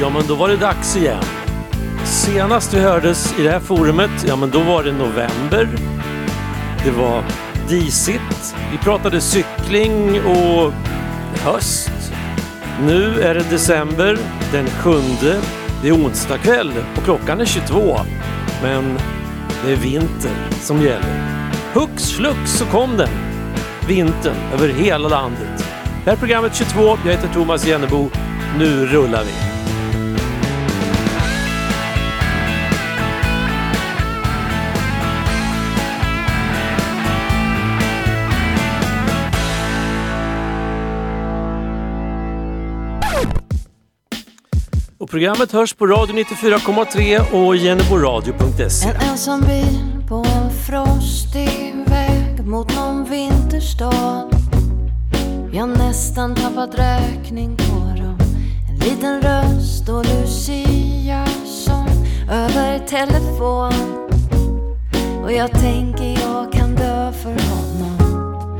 Ja, men då var det dags igen. Senast vi hördes i det här forumet, ja men då var det november. Det var disigt. Vi pratade cykling och höst. Nu är det december, den sjunde. Det är onsdag kväll och klockan är 22. Men det är vinter som gäller. Hux flux så kom den. Vintern över hela landet. Det här är programmet 22. Jag heter Thomas Jennebo. Nu rullar vi. Programmet hörs på Radio 94,3 och jenneboradio.se. En ensam bil på en frostig väg mot någon vinterstad. Vi har nästan tappat räkning på dem. En liten röst och Lucia som över telefon. Och jag tänker jag kan dö för honom.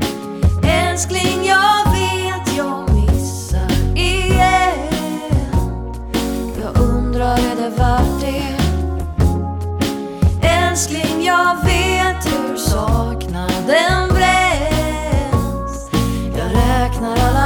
Älskling, jag det värt det? Älskling, jag vet hur saknaden bränns. Jag räknar alla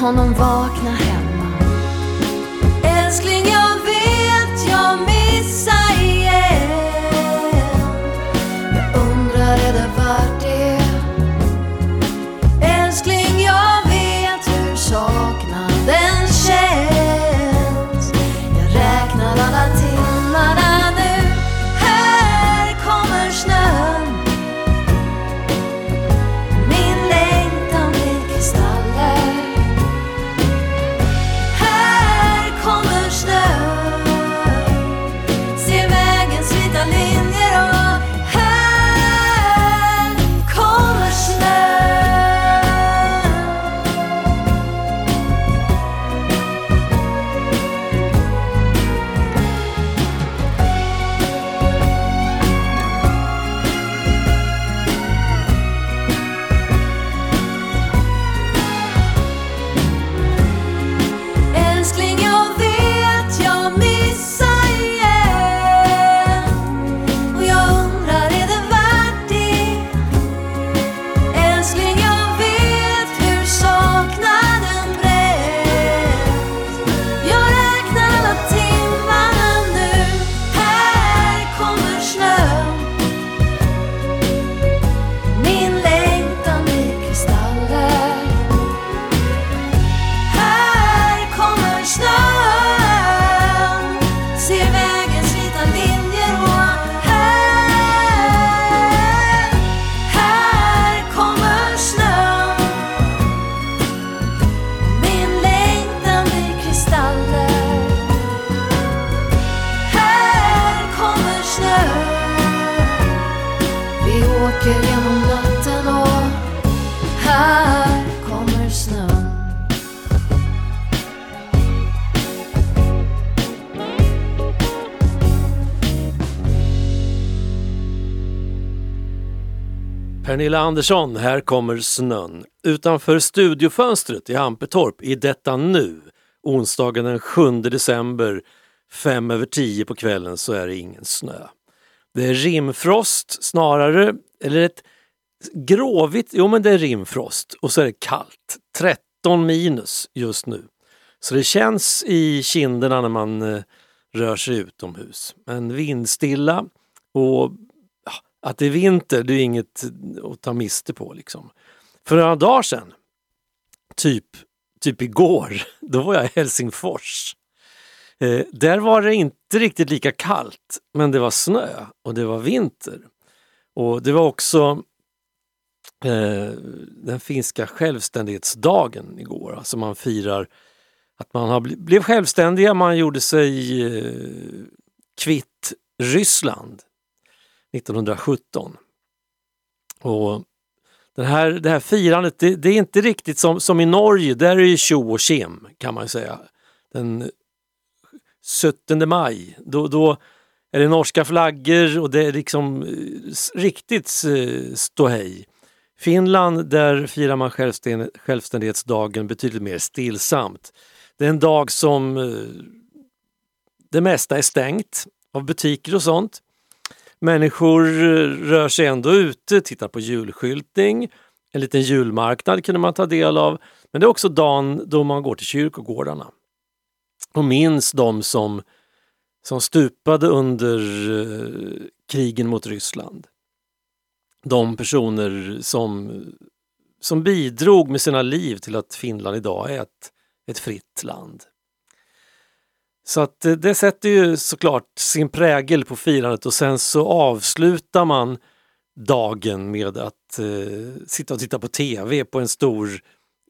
honom vakna hem. Pernilla Andersson, här kommer snön. Utanför studiofönstret i Ampetorp i detta nu, onsdagen den 7 december, fem över tio på kvällen så är det ingen snö. Det är rimfrost snarare, eller ett gråvitt, jo men det är rimfrost och så är det kallt. 13 minus just nu. Så det känns i kinderna när man eh, rör sig utomhus. Men vindstilla och att det är vinter, det är inget att ta miste på. Liksom. För några dagar sedan, typ, typ igår, då var jag i Helsingfors. Eh, där var det inte riktigt lika kallt, men det var snö och det var vinter. Och det var också eh, den finska självständighetsdagen igår, alltså man firar att man har blev självständiga, man gjorde sig eh, kvitt Ryssland 1917. Och den här, det här firandet, det, det, är inte riktigt som, som i Norge, där är det tjo och tjim, kan man säga. Den 17 maj, då, då är det norska flaggor och det är liksom eh, riktigt eh, ståhej. Finland, där firar man självständighetsdagen betydligt mer stillsamt. Det är en dag som eh, det mesta är stängt av butiker och sånt. Människor eh, rör sig ändå ute, tittar på julskyltning. En liten julmarknad kunde man ta del av. Men det är också dagen då man går till kyrkogårdarna och minns de som, som stupade under eh, krigen mot Ryssland. De personer som, som bidrog med sina liv till att Finland idag är ett, ett fritt land. Så att eh, det sätter ju såklart sin prägel på firandet och sen så avslutar man dagen med att eh, sitta och titta på TV på en stor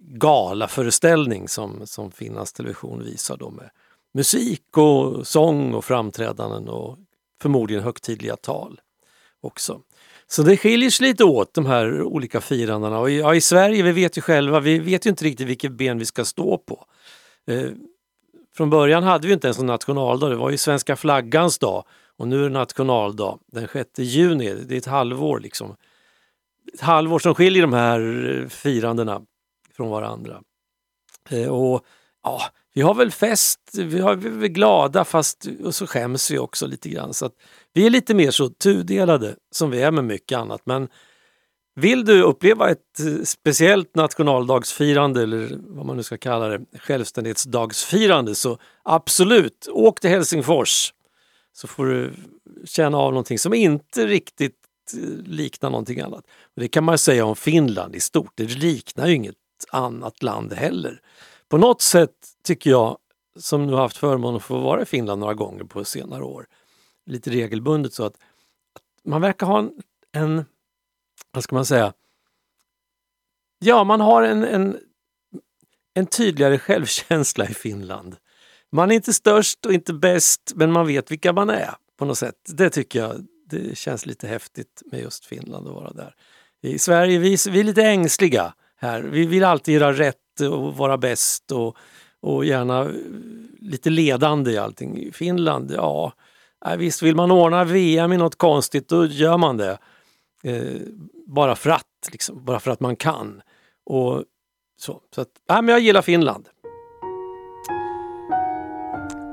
galaföreställning som, som Finlands Television visar då med musik och sång och framträdanden och förmodligen högtidliga tal också. Så det skiljer sig lite åt de här olika firandena och ja, i Sverige, vi vet ju själva, vi vet ju inte riktigt vilket ben vi ska stå på. Eh, från början hade vi inte ens en nationaldag, det var ju svenska flaggans dag och nu är det nationaldag den 6 juni, det är ett halvår liksom. Ett halvår som skiljer de här eh, firandena från varandra. Eh, och ja, vi har väl fest, vi, har, vi är väl glada fast och så skäms vi också lite grann. Så att vi är lite mer så tudelade som vi är med mycket annat. Men vill du uppleva ett eh, speciellt nationaldagsfirande eller vad man nu ska kalla det, självständighetsdagsfirande så absolut, åk till Helsingfors så får du känna av någonting som inte riktigt eh, liknar någonting annat. Och det kan man säga om Finland i stort, det liknar ju inget annat land heller. På något sätt tycker jag, som nu haft förmånen att få vara i Finland några gånger på senare år, lite regelbundet så att, att man verkar ha en, en vad ska man säga, ja man har en, en, en tydligare självkänsla i Finland. Man är inte störst och inte bäst men man vet vilka man är på något sätt. Det tycker jag det känns lite häftigt med just Finland att vara där. I Sverige vi, vi är lite ängsliga här. Vi vill alltid göra rätt och vara bäst och, och gärna lite ledande i allting. I Finland, ja, visst vill man ordna VM i något konstigt då gör man det. Eh, bara för att, liksom, bara för att man kan. Och så, så att, ja, men jag gillar Finland.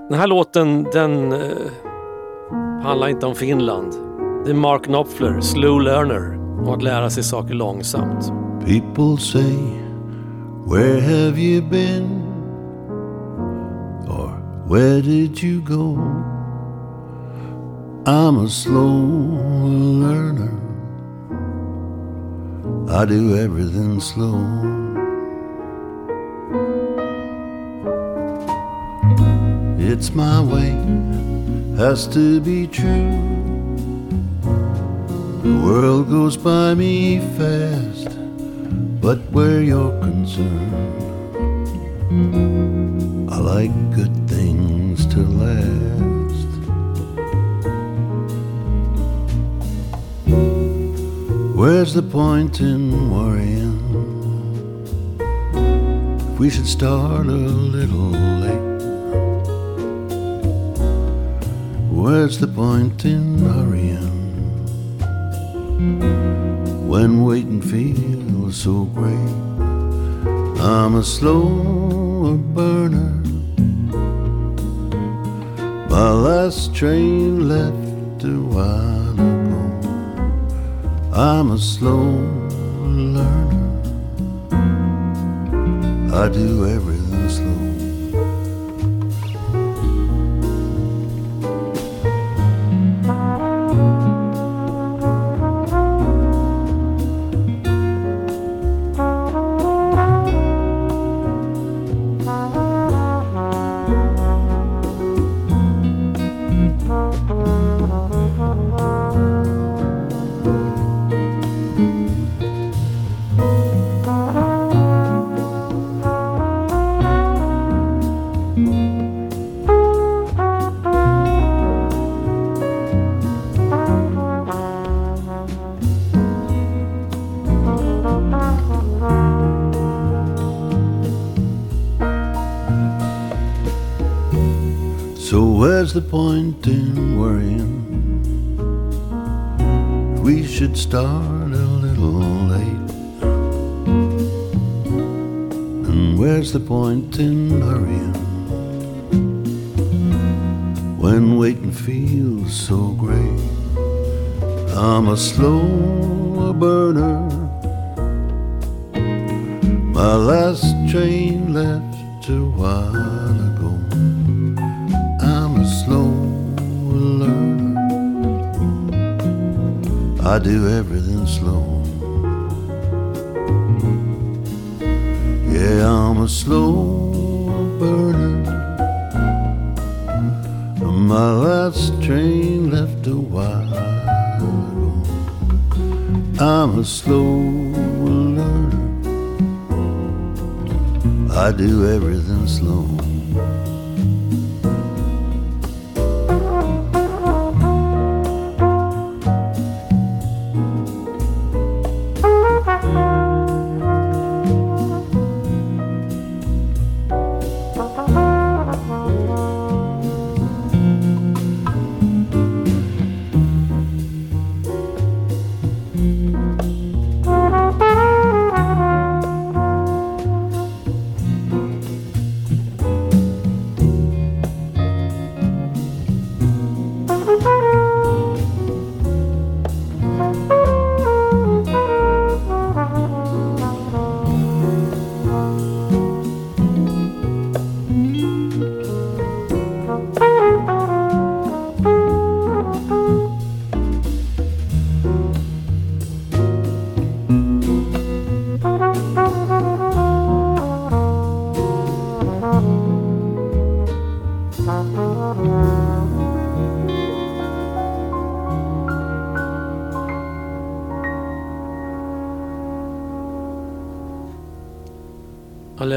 Den här låten den eh, handlar inte om Finland. Det är Mark Knopfler, Slow Learner, om att lära sig saker långsamt. People say, where have you been? Or where did you go? I'm a slow learner. I do everything slow. It's my way, has to be true. The world goes by me fast, but where you're concerned, I like good things to last. Where's the point in worrying? If we should start a little late. Where's the point in hurrying? When waiting feels so great. I'm a slower burner. My last train left a while I'm a slow learner. I do everything I'm a slow burner. My last train left a while ago. I'm a slow learner. I do everything slow. Yeah, I'm a slow burner. My last train left a while. I'm a slow learner. I do everything slow.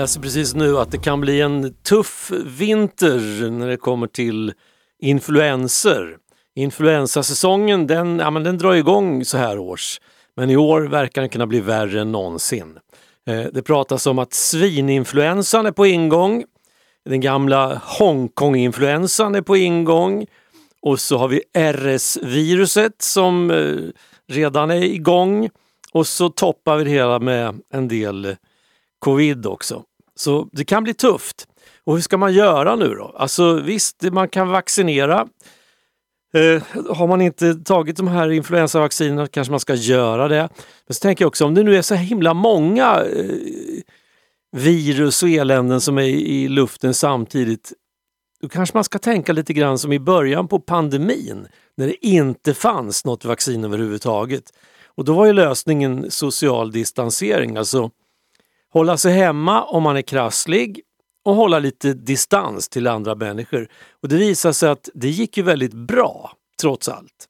Läser precis nu att det kan bli en tuff vinter när det kommer till influenser. Influensasäsongen den, ja, men den drar igång så här års. Men i år verkar den kunna bli värre än någonsin. Eh, det pratas om att svininfluensan är på ingång. Den gamla Hongkong-influensan är på ingång. Och så har vi RS-viruset som eh, redan är igång. Och så toppar vi det hela med en del covid också. Så det kan bli tufft. Och hur ska man göra nu då? Alltså visst, man kan vaccinera. Eh, har man inte tagit de här influensavaccinerna kanske man ska göra det. Men så tänker jag också om det nu är så himla många eh, virus och eländen som är i luften samtidigt. Då kanske man ska tänka lite grann som i början på pandemin när det inte fanns något vaccin överhuvudtaget. Och då var ju lösningen social distansering, alltså hålla sig hemma om man är krasslig och hålla lite distans till andra människor. Och det visade sig att det gick ju väldigt bra, trots allt.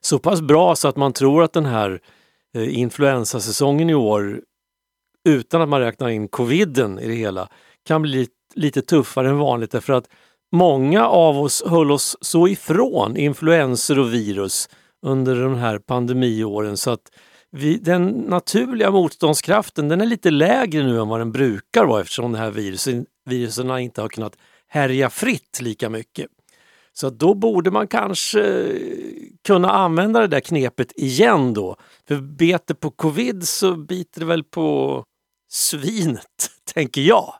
Så pass bra så att man tror att den här eh, influensasäsongen i år, utan att man räknar in coviden i det hela, kan bli lite tuffare än vanligt därför att många av oss höll oss så ifrån influenser och virus under de här pandemiåren så att vi, den naturliga motståndskraften den är lite lägre nu än vad den brukar vara eftersom de här virusen, virusen inte har kunnat härja fritt lika mycket. Så då borde man kanske eh, kunna använda det där knepet igen då. För bet på covid så biter det väl på svinet, tänker jag.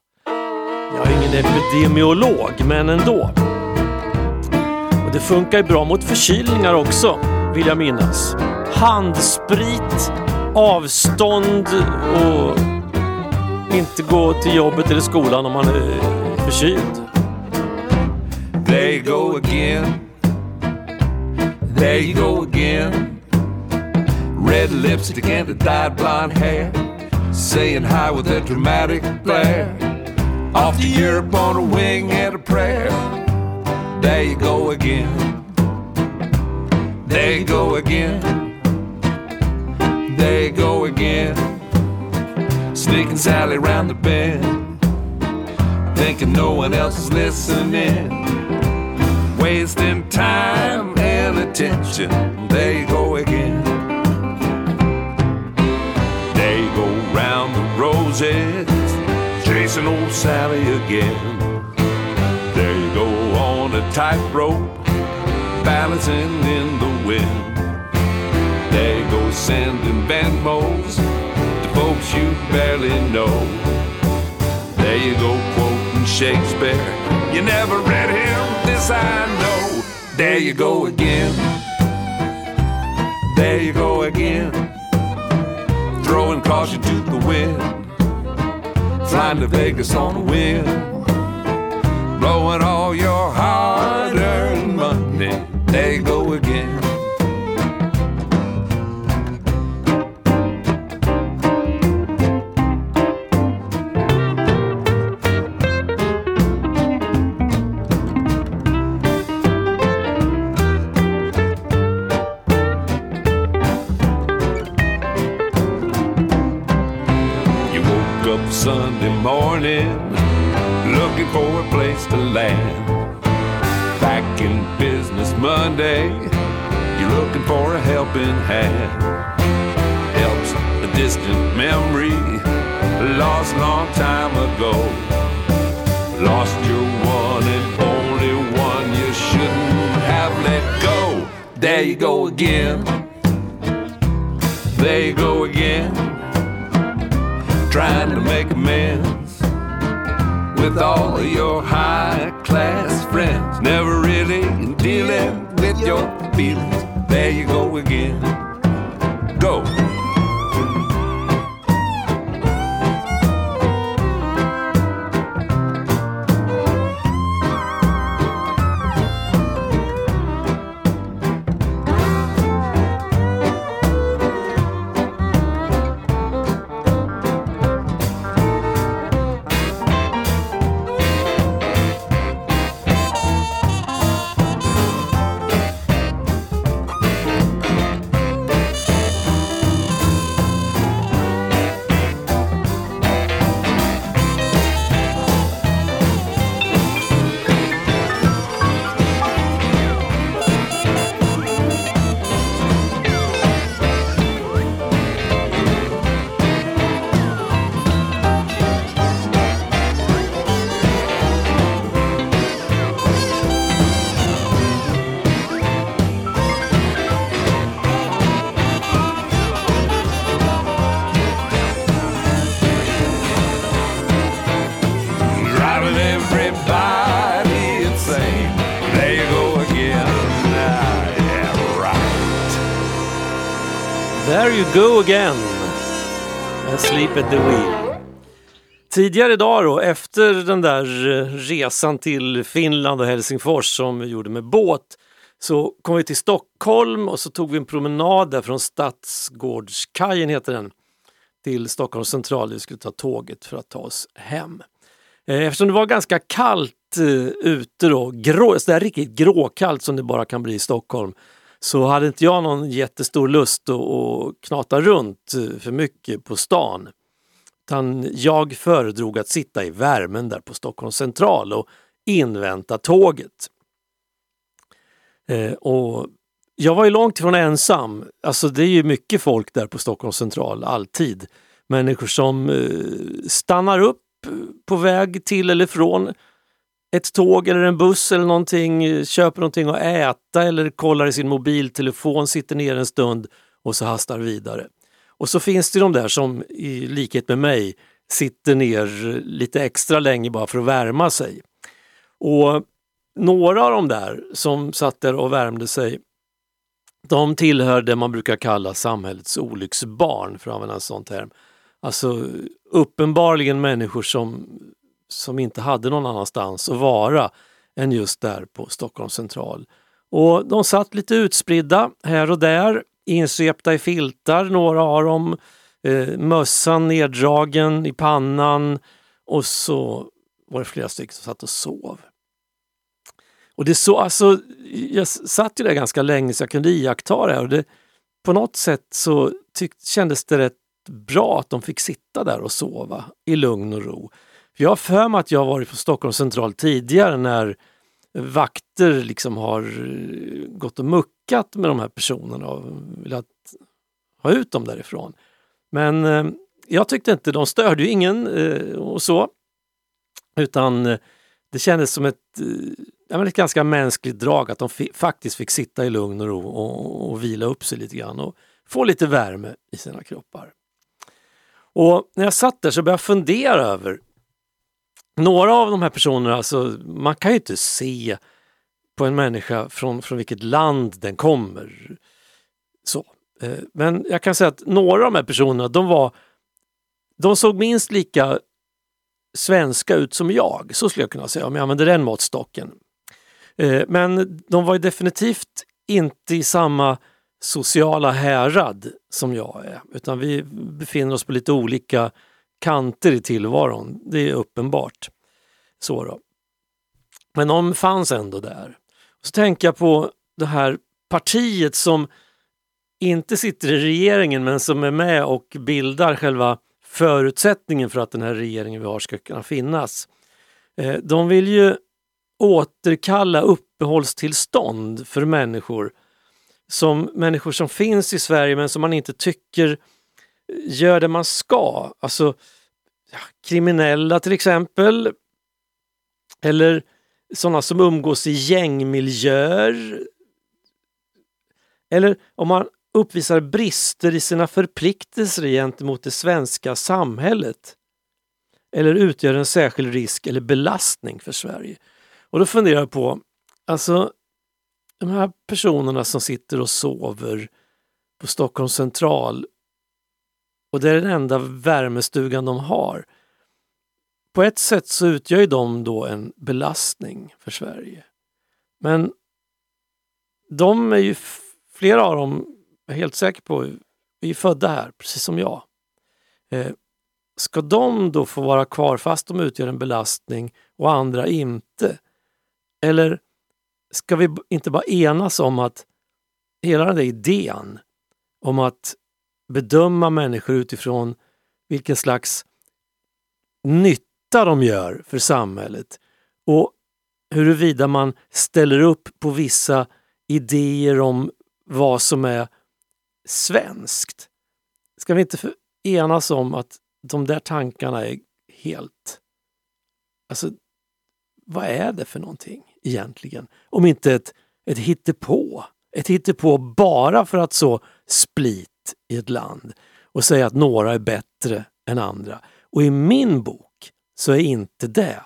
Jag är ingen epidemiolog, men ändå. Och det funkar ju bra mot förkylningar också, vill jag minnas handsprit, avstånd och inte gå till jobbet eller skolan om man är förkyld. There you go again. There you go again. Red lipstick and a dyed blonde hair. Saying hi with a dramatic flair. Off to Europe on a wing and a prayer. There you go again. There you go again they go again. Sneaking Sally round the bend, thinking no one else is listening. Wasting time and attention, They go again. They go round the roses, chasing old Sally again. They go on a tightrope, balancing in the wind. There you go, sending Venmos to folks you barely know. There you go, quoting Shakespeare. You never read him, this I know. There you go again. There you go again. Throwing caution to the wind. Flying to Vegas on the wind. Blowing all your hard looking for a place to land. Back in business Monday, you're looking for a helping hand. Helps a distant memory lost long time ago. Lost your one and only one you shouldn't have let go. There you go again. There you go again trying to make amends with all of your high class friends. Never really dealing with your feelings. There you go again. Tidigare idag då, efter den där eh, resan till Finland och Helsingfors som vi gjorde med båt, så kom vi till Stockholm och så tog vi en promenad där från Stadsgårdskajen, heter den, till Stockholms central. Vi skulle ta tåget för att ta oss hem. Eh, eftersom det var ganska kallt eh, ute då, grå, så där riktigt gråkallt som det bara kan bli i Stockholm, så hade inte jag någon jättestor lust att, att knata runt för mycket på stan. Utan jag föredrog att sitta i värmen där på Stockholms central och invänta tåget. Eh, och jag var ju långt ifrån ensam. Alltså det är ju mycket folk där på Stockholms central, alltid. Människor som eh, stannar upp eh, på väg till eller från ett tåg eller en buss eller någonting, eh, köper någonting att äta eller kollar i sin mobiltelefon, sitter ner en stund och så hastar vidare. Och så finns det de där som i likhet med mig sitter ner lite extra länge bara för att värma sig. Och några av de där som satt där och värmde sig, de tillhör det man brukar kalla samhällets olycksbarn, för att använda en sån term. Alltså uppenbarligen människor som, som inte hade någon annanstans att vara än just där på Stockholms central. Och de satt lite utspridda här och där, insvepta i filtar, några av dem, eh, mössan neddragen i pannan och så var det flera stycken som satt och sov. Och det så, alltså, jag satt ju där ganska länge så jag kunde iaktta det här och det, på något sätt så tyck, kändes det rätt bra att de fick sitta där och sova i lugn och ro. För jag har för mig att jag varit på Stockholms central tidigare när vakter liksom har eh, gått och muckat med de här personerna och velat ha ut dem därifrån. Men eh, jag tyckte inte, de störde ju ingen eh, och så. Utan eh, det kändes som ett, eh, ett ganska mänskligt drag att de faktiskt fick sitta i lugn och ro och, och vila upp sig lite grann och få lite värme i sina kroppar. Och när jag satt där så började jag fundera över några av de här personerna, alltså, man kan ju inte se på en människa från, från vilket land den kommer. Så. Eh, men jag kan säga att några av de här personerna, de var de såg minst lika svenska ut som jag, så skulle jag kunna säga om jag använder den måttstocken. Eh, men de var definitivt inte i samma sociala härad som jag är, utan vi befinner oss på lite olika kanter i tillvaron. Det är uppenbart. Så då. Men de fanns ändå där. Så tänker jag på det här partiet som inte sitter i regeringen men som är med och bildar själva förutsättningen för att den här regeringen vi har ska kunna finnas. Eh, de vill ju återkalla uppehållstillstånd för människor som människor som finns i Sverige men som man inte tycker gör det man ska. Alltså ja, kriminella till exempel. Eller sådana som umgås i gängmiljöer. Eller om man uppvisar brister i sina förpliktelser gentemot det svenska samhället eller utgör en särskild risk eller belastning för Sverige. Och då funderar jag på, alltså de här personerna som sitter och sover på Stockholms central och det är den enda värmestugan de har. På ett sätt så utgör ju de då en belastning för Sverige. Men de är ju, flera av dem jag är helt säker på, vi är födda här precis som jag. Eh, ska de då få vara kvar fast de utgör en belastning och andra inte? Eller ska vi inte bara enas om att hela den där idén om att bedöma människor utifrån vilken slags nytta de gör för samhället och huruvida man ställer upp på vissa idéer om vad som är svenskt. Ska vi inte enas om att de där tankarna är helt... Alltså, vad är det för någonting egentligen? Om inte ett, ett hittepå. Ett hittepå bara för att så split i ett land och säga att några är bättre än andra. Och i min bok så är inte det,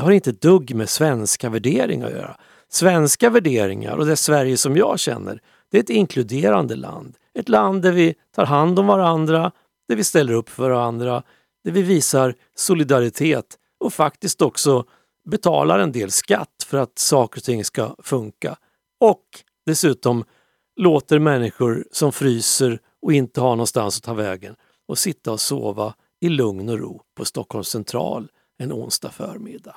det har inte ett dugg med svenska värderingar att göra. Svenska värderingar och det Sverige som jag känner, det är ett inkluderande land. Ett land där vi tar hand om varandra, där vi ställer upp för varandra, där vi visar solidaritet och faktiskt också betalar en del skatt för att saker och ting ska funka. Och dessutom låter människor som fryser och inte har någonstans att ta vägen och sitta och sova i lugn och ro på Stockholms central en onsdag förmiddag.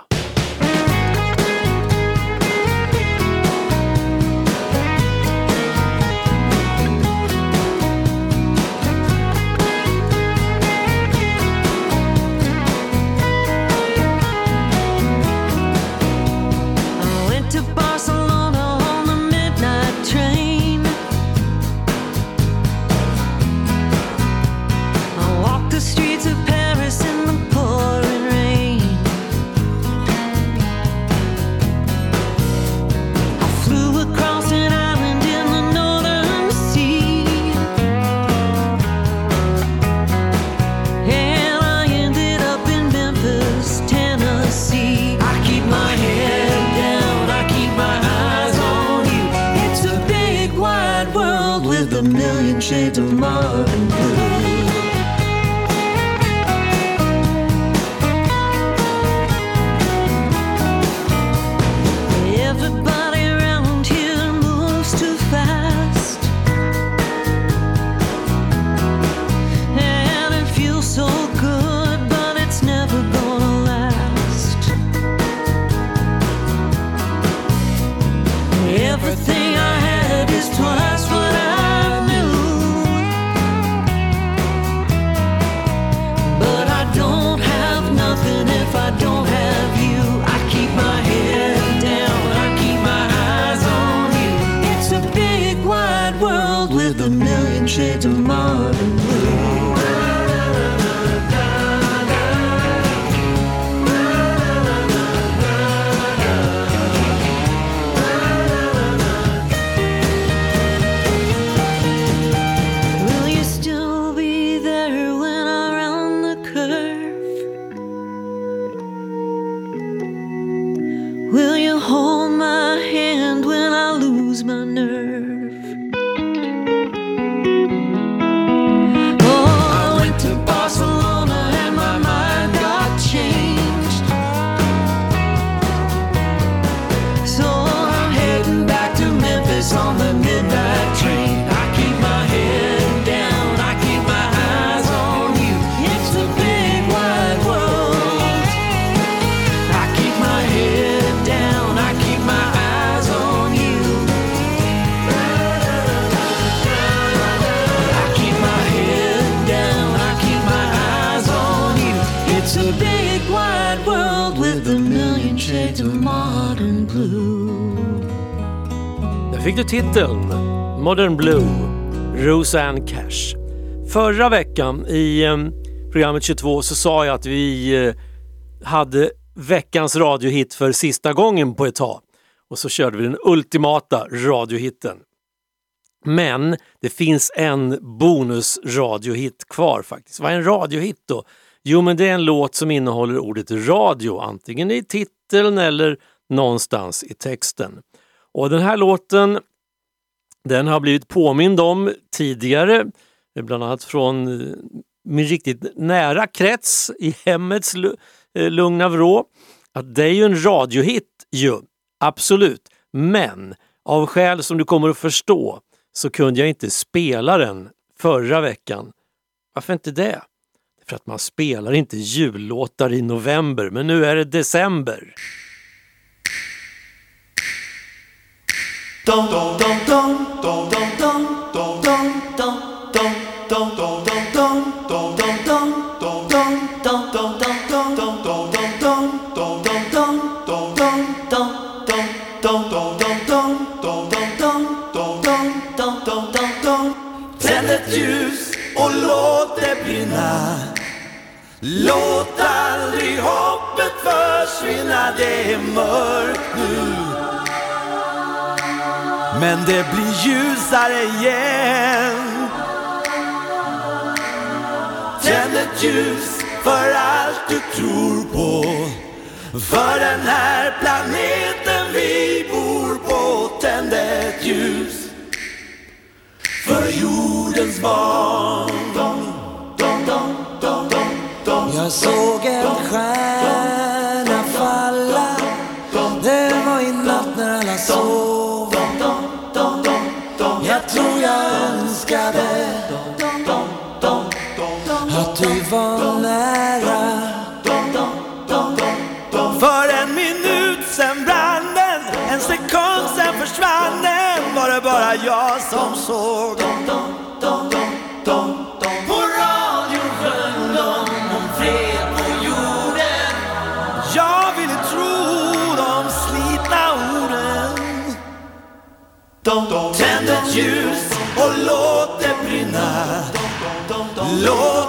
Blue. Där fick du titeln Modern Blue, Roseanne Cash. Förra veckan i eh, programmet 22 så sa jag att vi eh, hade veckans radiohit för sista gången på ett tag. Och så körde vi den ultimata radiohitten. Men det finns en bonusradiohit kvar faktiskt. Vad är en radiohit då? Jo, men det är en låt som innehåller ordet radio, antingen i titeln eller någonstans i texten. Och den här låten den har blivit påmind om tidigare, bland annat från eh, min riktigt nära krets i hemmets eh, lugna vrå. Att det är ju en radiohit ju, absolut. Men av skäl som du kommer att förstå så kunde jag inte spela den förra veckan. Varför inte det? För att man spelar inte jullåtar i november, men nu är det december. Tänd ett ljus och låt det brinna Låt aldrig hoppet försvinna, det är mörkt nu men det blir ljusare igen. Tänd ett ljus för allt du tror på. För den här planeten vi bor på. Tänd ett ljus för jordens barn. Jag såg en stjärna var nära. För en minut sen brann den En sekund sen försvann den. Var det bara jag som såg? På radion sjöng de om fred på jorden. Jag ville tro de slitna orden. Tänd ett ljus och låt det brinna. Låt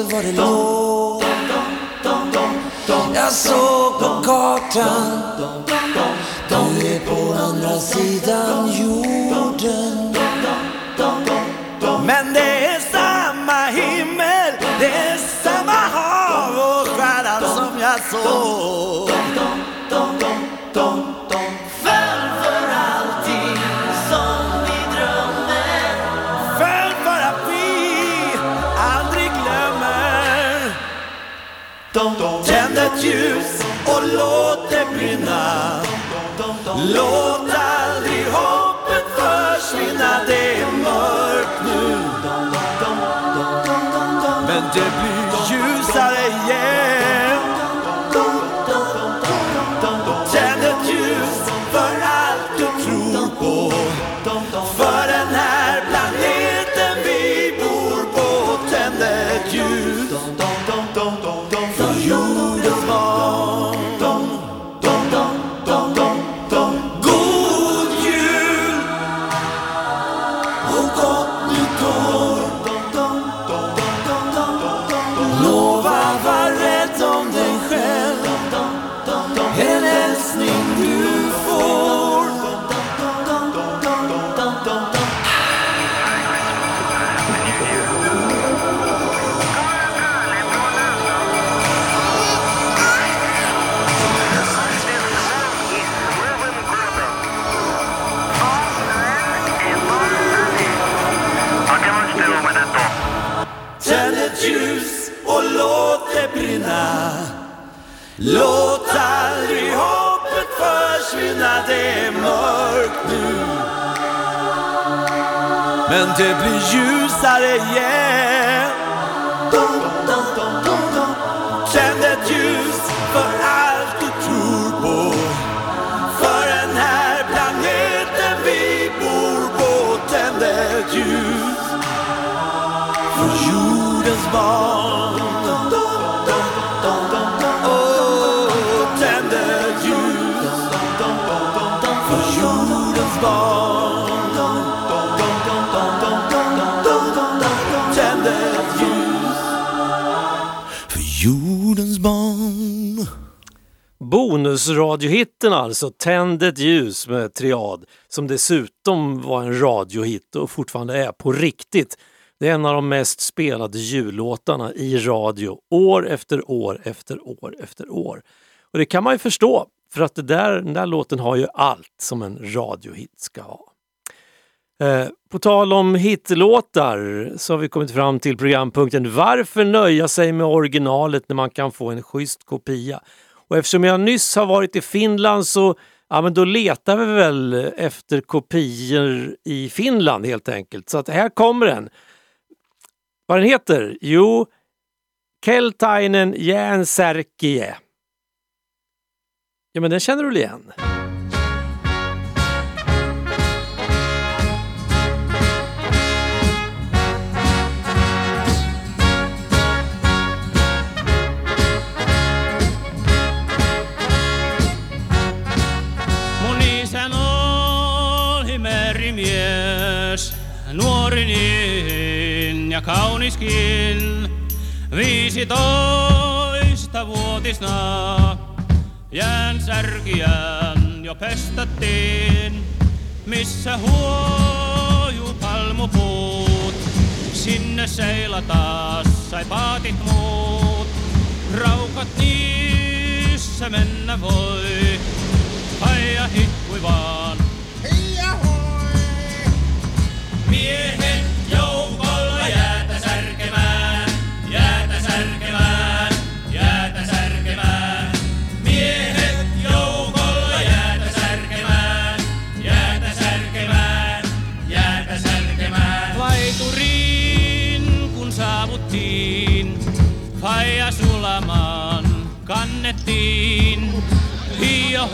inte var det låg Jag såg på kartan. Du är på andra sidan jorden. Men det är samma himmel, det är samma hav och stjärnan som jag såg. Låt aldrig det är mörkt nu. Men det blir ljusare igen. Bonusradiohitten alltså, Tänd ett ljus med Triad, som dessutom var en radiohit och fortfarande är på riktigt. Det är en av de mest spelade jullåtarna i radio, år efter år efter år efter år. Och det kan man ju förstå, för att det där, den där låten har ju allt som en radiohit ska ha. Eh, på tal om hitlåtar så har vi kommit fram till programpunkten Varför nöja sig med originalet när man kan få en schysst kopia? Och eftersom jag nyss har varit i Finland så ja, men då letar vi väl efter kopior i Finland helt enkelt. Så att här kommer den. Vad den heter? Jo, Keltainen Jäänsärkie. Ja men den känner du väl igen? Merimies, nuori niin ja kauniskin. Viisitoista vuotisna jään särkiään jo pestattiin, missä huoju palmupuut. Sinne seilataan sai paatit muut, raukat niissä mennä voi. Haija hippui vaan. Miehet joukolla särkemään, jäätä särkemään. Miehet joukolla jäätä särkemään. Laituriin kun faija sulamaan kannettiin. Hiia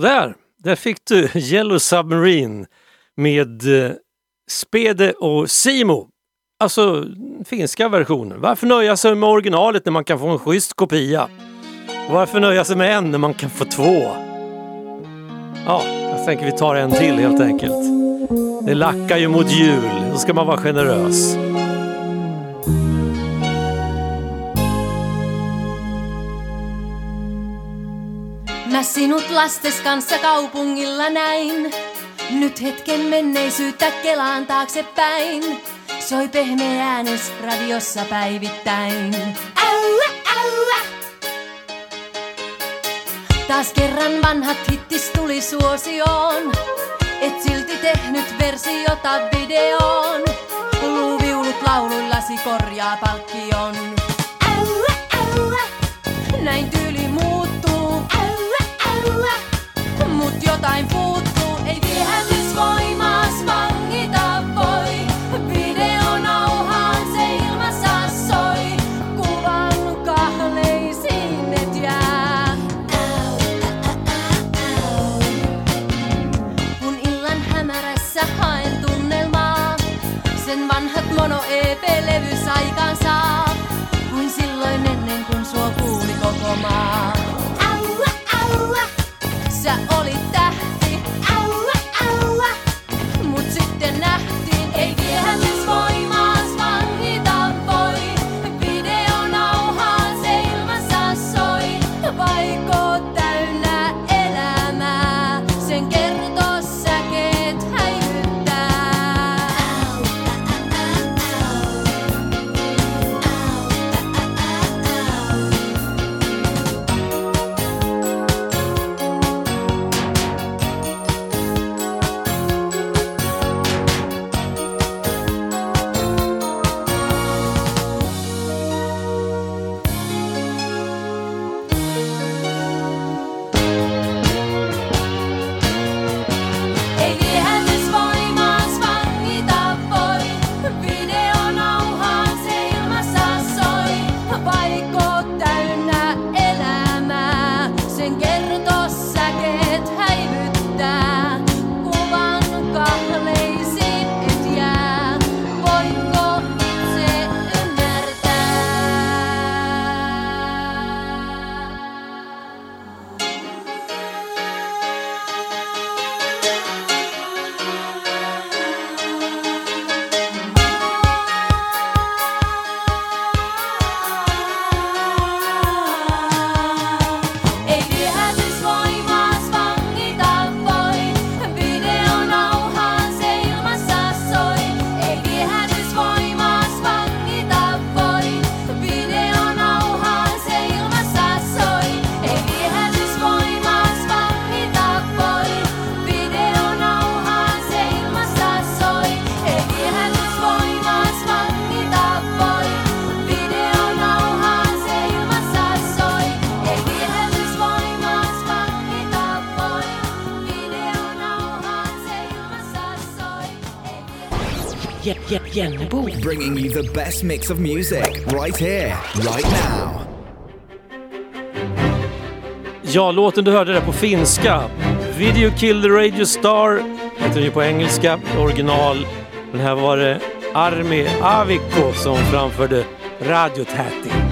Sådär, där fick du Yellow Submarine med eh, Spede och Simo. Alltså finska versionen. Varför nöja sig med originalet när man kan få en schysst kopia? Varför nöja sig med en när man kan få två? Ja, jag tänker vi tar en till helt enkelt. Det lackar ju mot jul, då ska man vara generös. Mä sinut lastes kanssa kaupungilla näin. Nyt hetken menneisyyttä kelaan taaksepäin. Soi pehmeä äänes radiossa päivittäin. Älä, älä! Taas kerran vanhat hittis tuli suosioon. Et silti tehnyt versiota videoon. Luuviulut lauluillasi korjaa palkkion. Älä, älä! Näin ty- time for Jennebo. Bringing you the best mix of music right here, right now. Ja, låten du hörde där på finska. Video Kill the Radio Star heter ju på engelska, original. Men här var det Armi Avikko som framförde Radio Täti.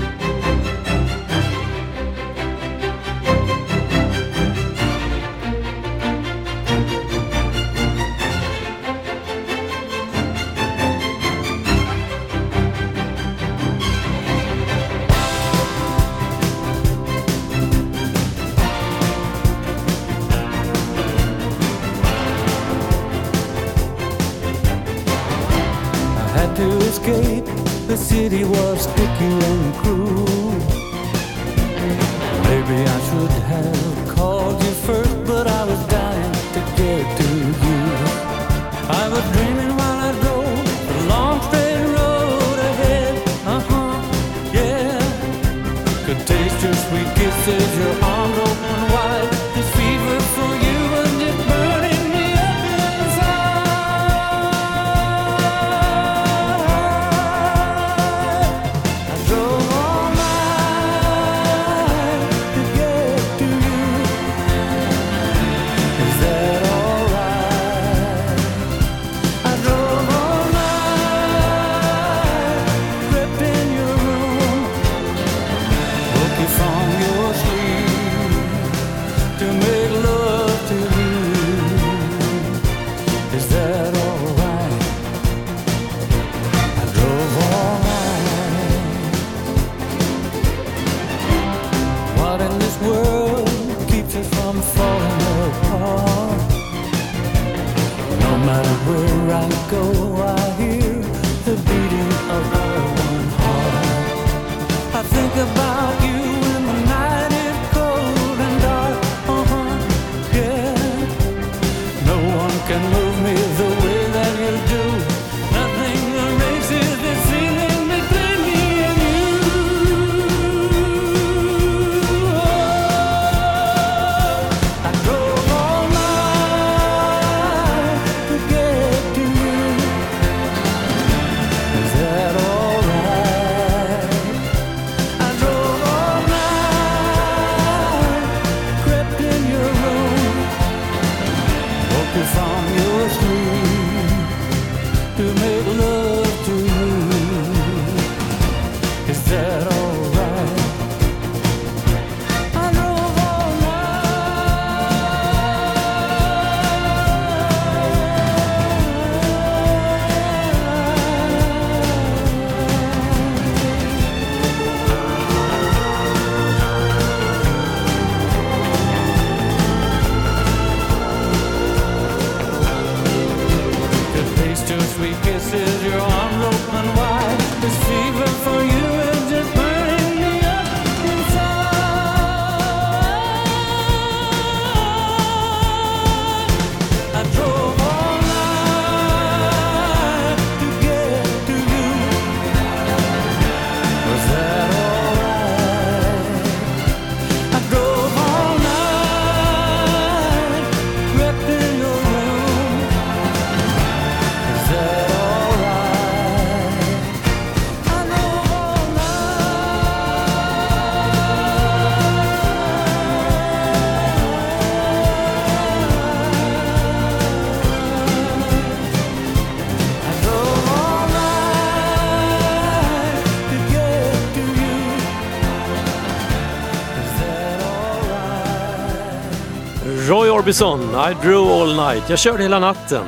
Orbison, I drew all night. Jag körde hela natten.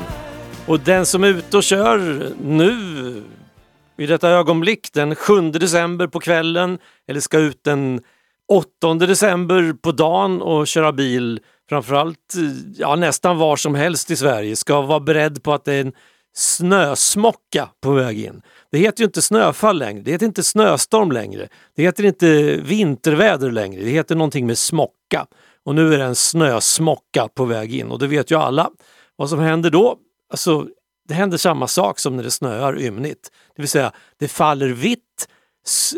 Och den som är ute och kör nu i detta ögonblick den 7 december på kvällen eller ska ut den 8 december på dagen och köra bil framförallt ja, nästan var som helst i Sverige ska vara beredd på att det är en snösmocka på väg in. Det heter ju inte snöfall längre, det heter inte snöstorm längre, det heter inte vinterväder längre, det heter någonting med smocka. Och nu är det en snösmocka på väg in och det vet ju alla. Vad som händer då? Alltså, det händer samma sak som när det snöar ymnigt. Det vill säga, det faller vitt,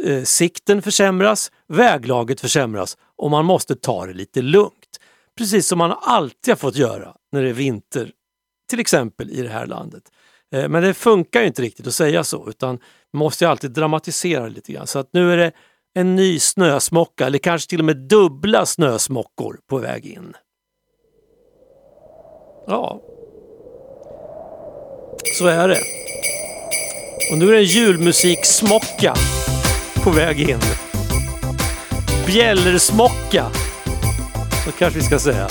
eh, sikten försämras, väglaget försämras och man måste ta det lite lugnt. Precis som man alltid har fått göra när det är vinter, till exempel i det här landet. Eh, men det funkar ju inte riktigt att säga så utan man måste ju alltid dramatisera lite grann. Så att nu är det en ny snösmocka eller kanske till och med dubbla snösmockor på väg in. Ja, så är det. Och nu är det en julmusiksmocka på väg in. Bjällersmocka, så kanske vi ska säga.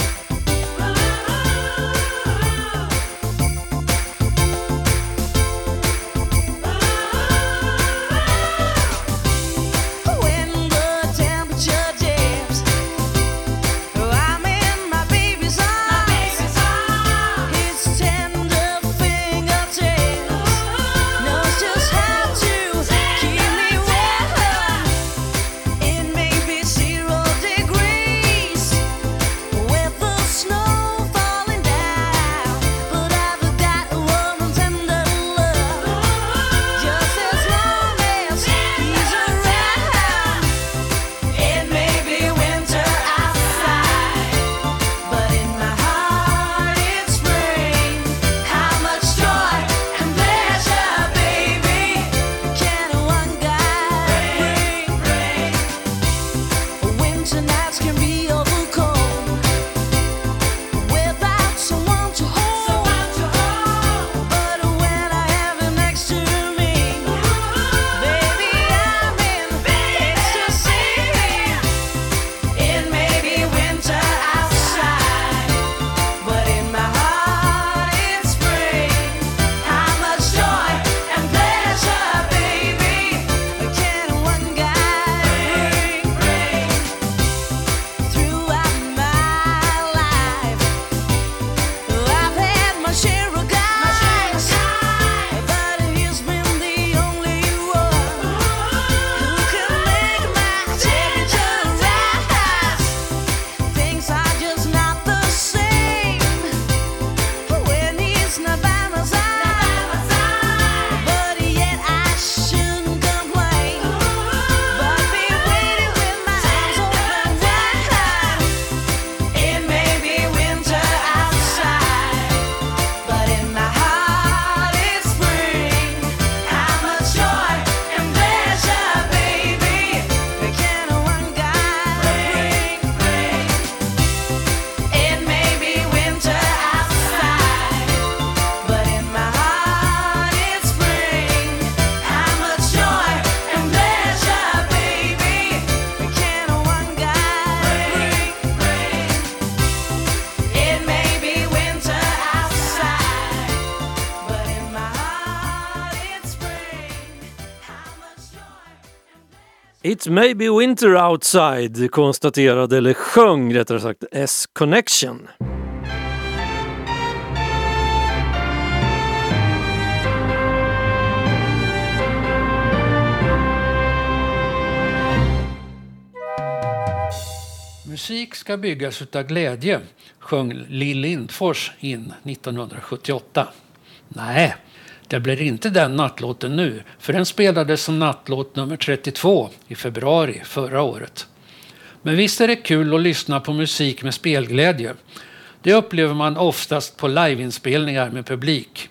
It may be winter outside konstaterade, eller sjöng rättare sagt, S-Connection. Musik ska byggas utav glädje, sjöng Lill Lindfors in 1978. Nej, det blir inte den nattlåten nu, för den spelades som nattlåt nummer 32 i februari förra året. Men visst är det kul att lyssna på musik med spelglädje. Det upplever man oftast på liveinspelningar med publik.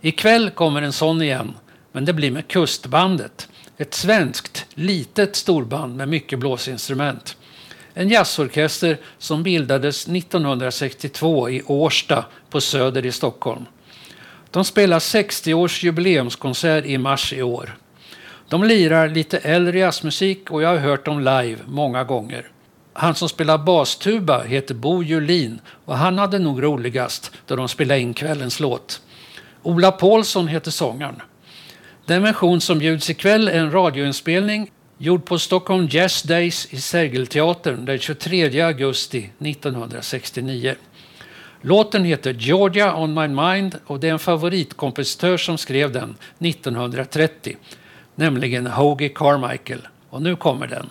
Ikväll kommer en sån igen, men det blir med Kustbandet. Ett svenskt, litet storband med mycket blåsinstrument. En jazzorkester som bildades 1962 i Årsta på Söder i Stockholm. De spelar 60-års jubileumskonsert i mars i år. De lirar lite äldre jazzmusik och jag har hört dem live många gånger. Han som spelar bastuba heter Bo Julin och han hade nog roligast då de spelade in kvällens låt. Ola Paulsson heter sångaren. Den version som bjuds ikväll är en radioinspelning gjord på Stockholm Jazz Days i Sergelteatern den 23 augusti 1969. Låten heter Georgia on my mind och det är en favoritkompositör som skrev den 1930, nämligen Hoagy Carmichael. Och nu kommer den.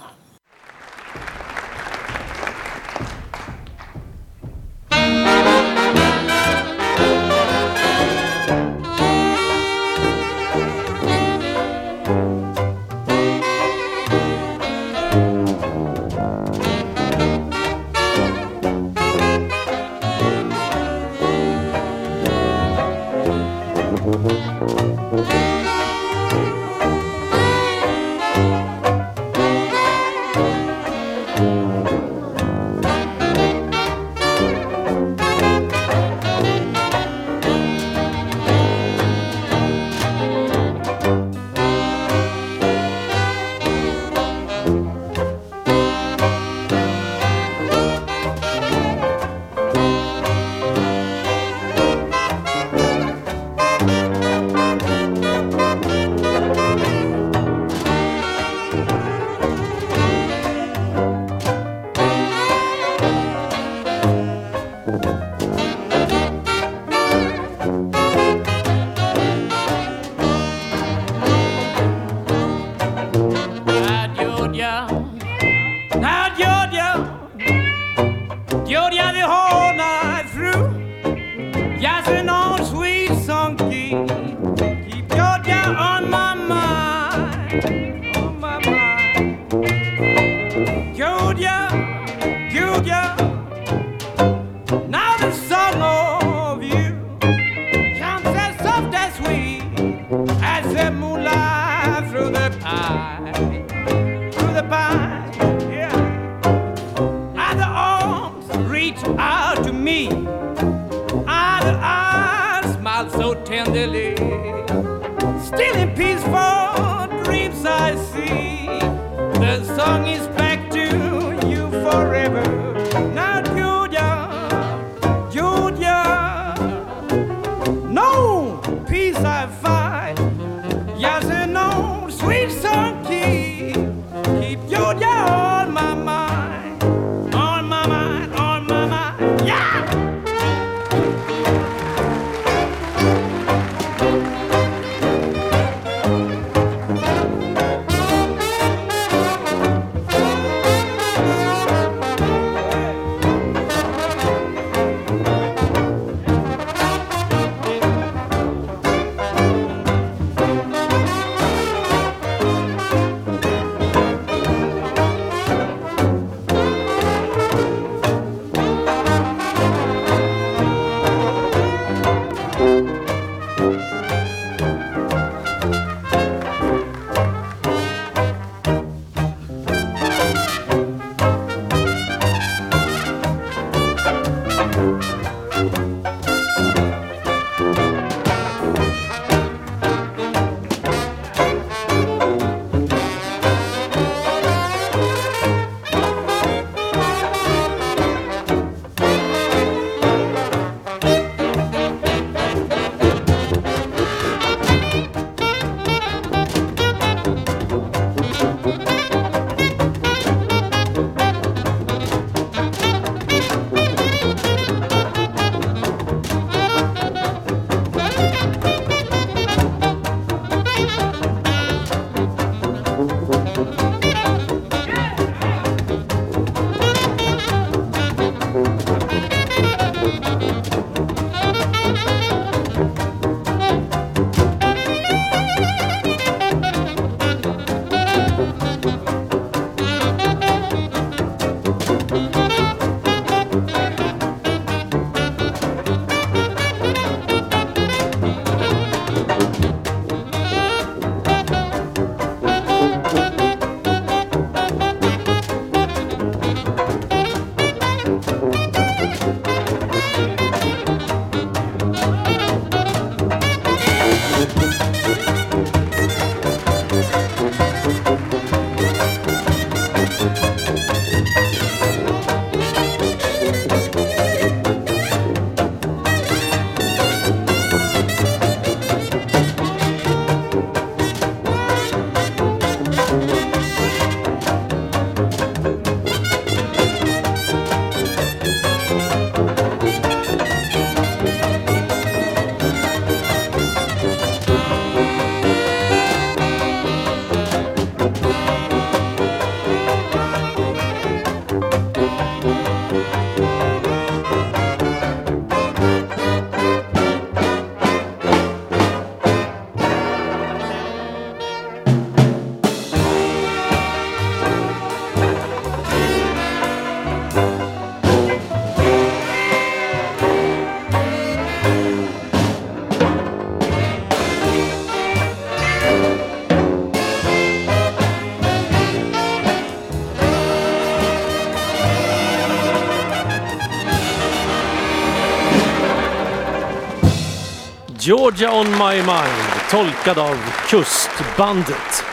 Georgia on my mind, tolkad av Kustbandet.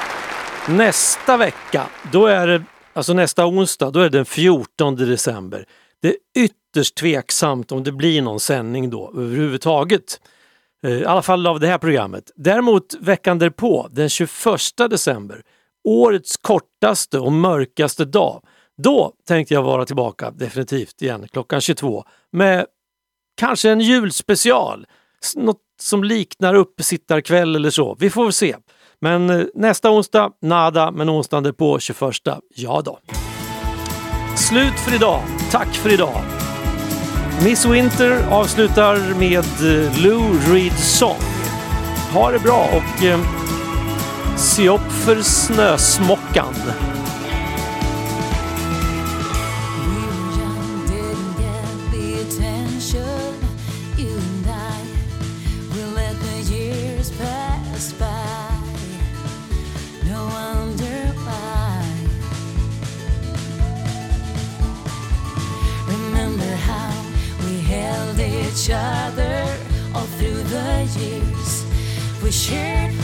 Nästa vecka, då är det, alltså nästa onsdag, då är det den 14 december. Det är ytterst tveksamt om det blir någon sändning då överhuvudtaget. Eh, I alla fall av det här programmet. Däremot veckan därpå, den 21 december, årets kortaste och mörkaste dag. Då tänkte jag vara tillbaka definitivt igen klockan 22 med kanske en julspecial. Något som liknar uppesittarkväll eller så. Vi får väl se. Men eh, nästa onsdag, nada, men onsdagen därpå, 21, ja då. Slut för idag. Tack för idag. Miss Winter avslutar med eh, Lou Reeds Song. Ha det bra och eh, se upp för snösmockan. each other all through the years. We shared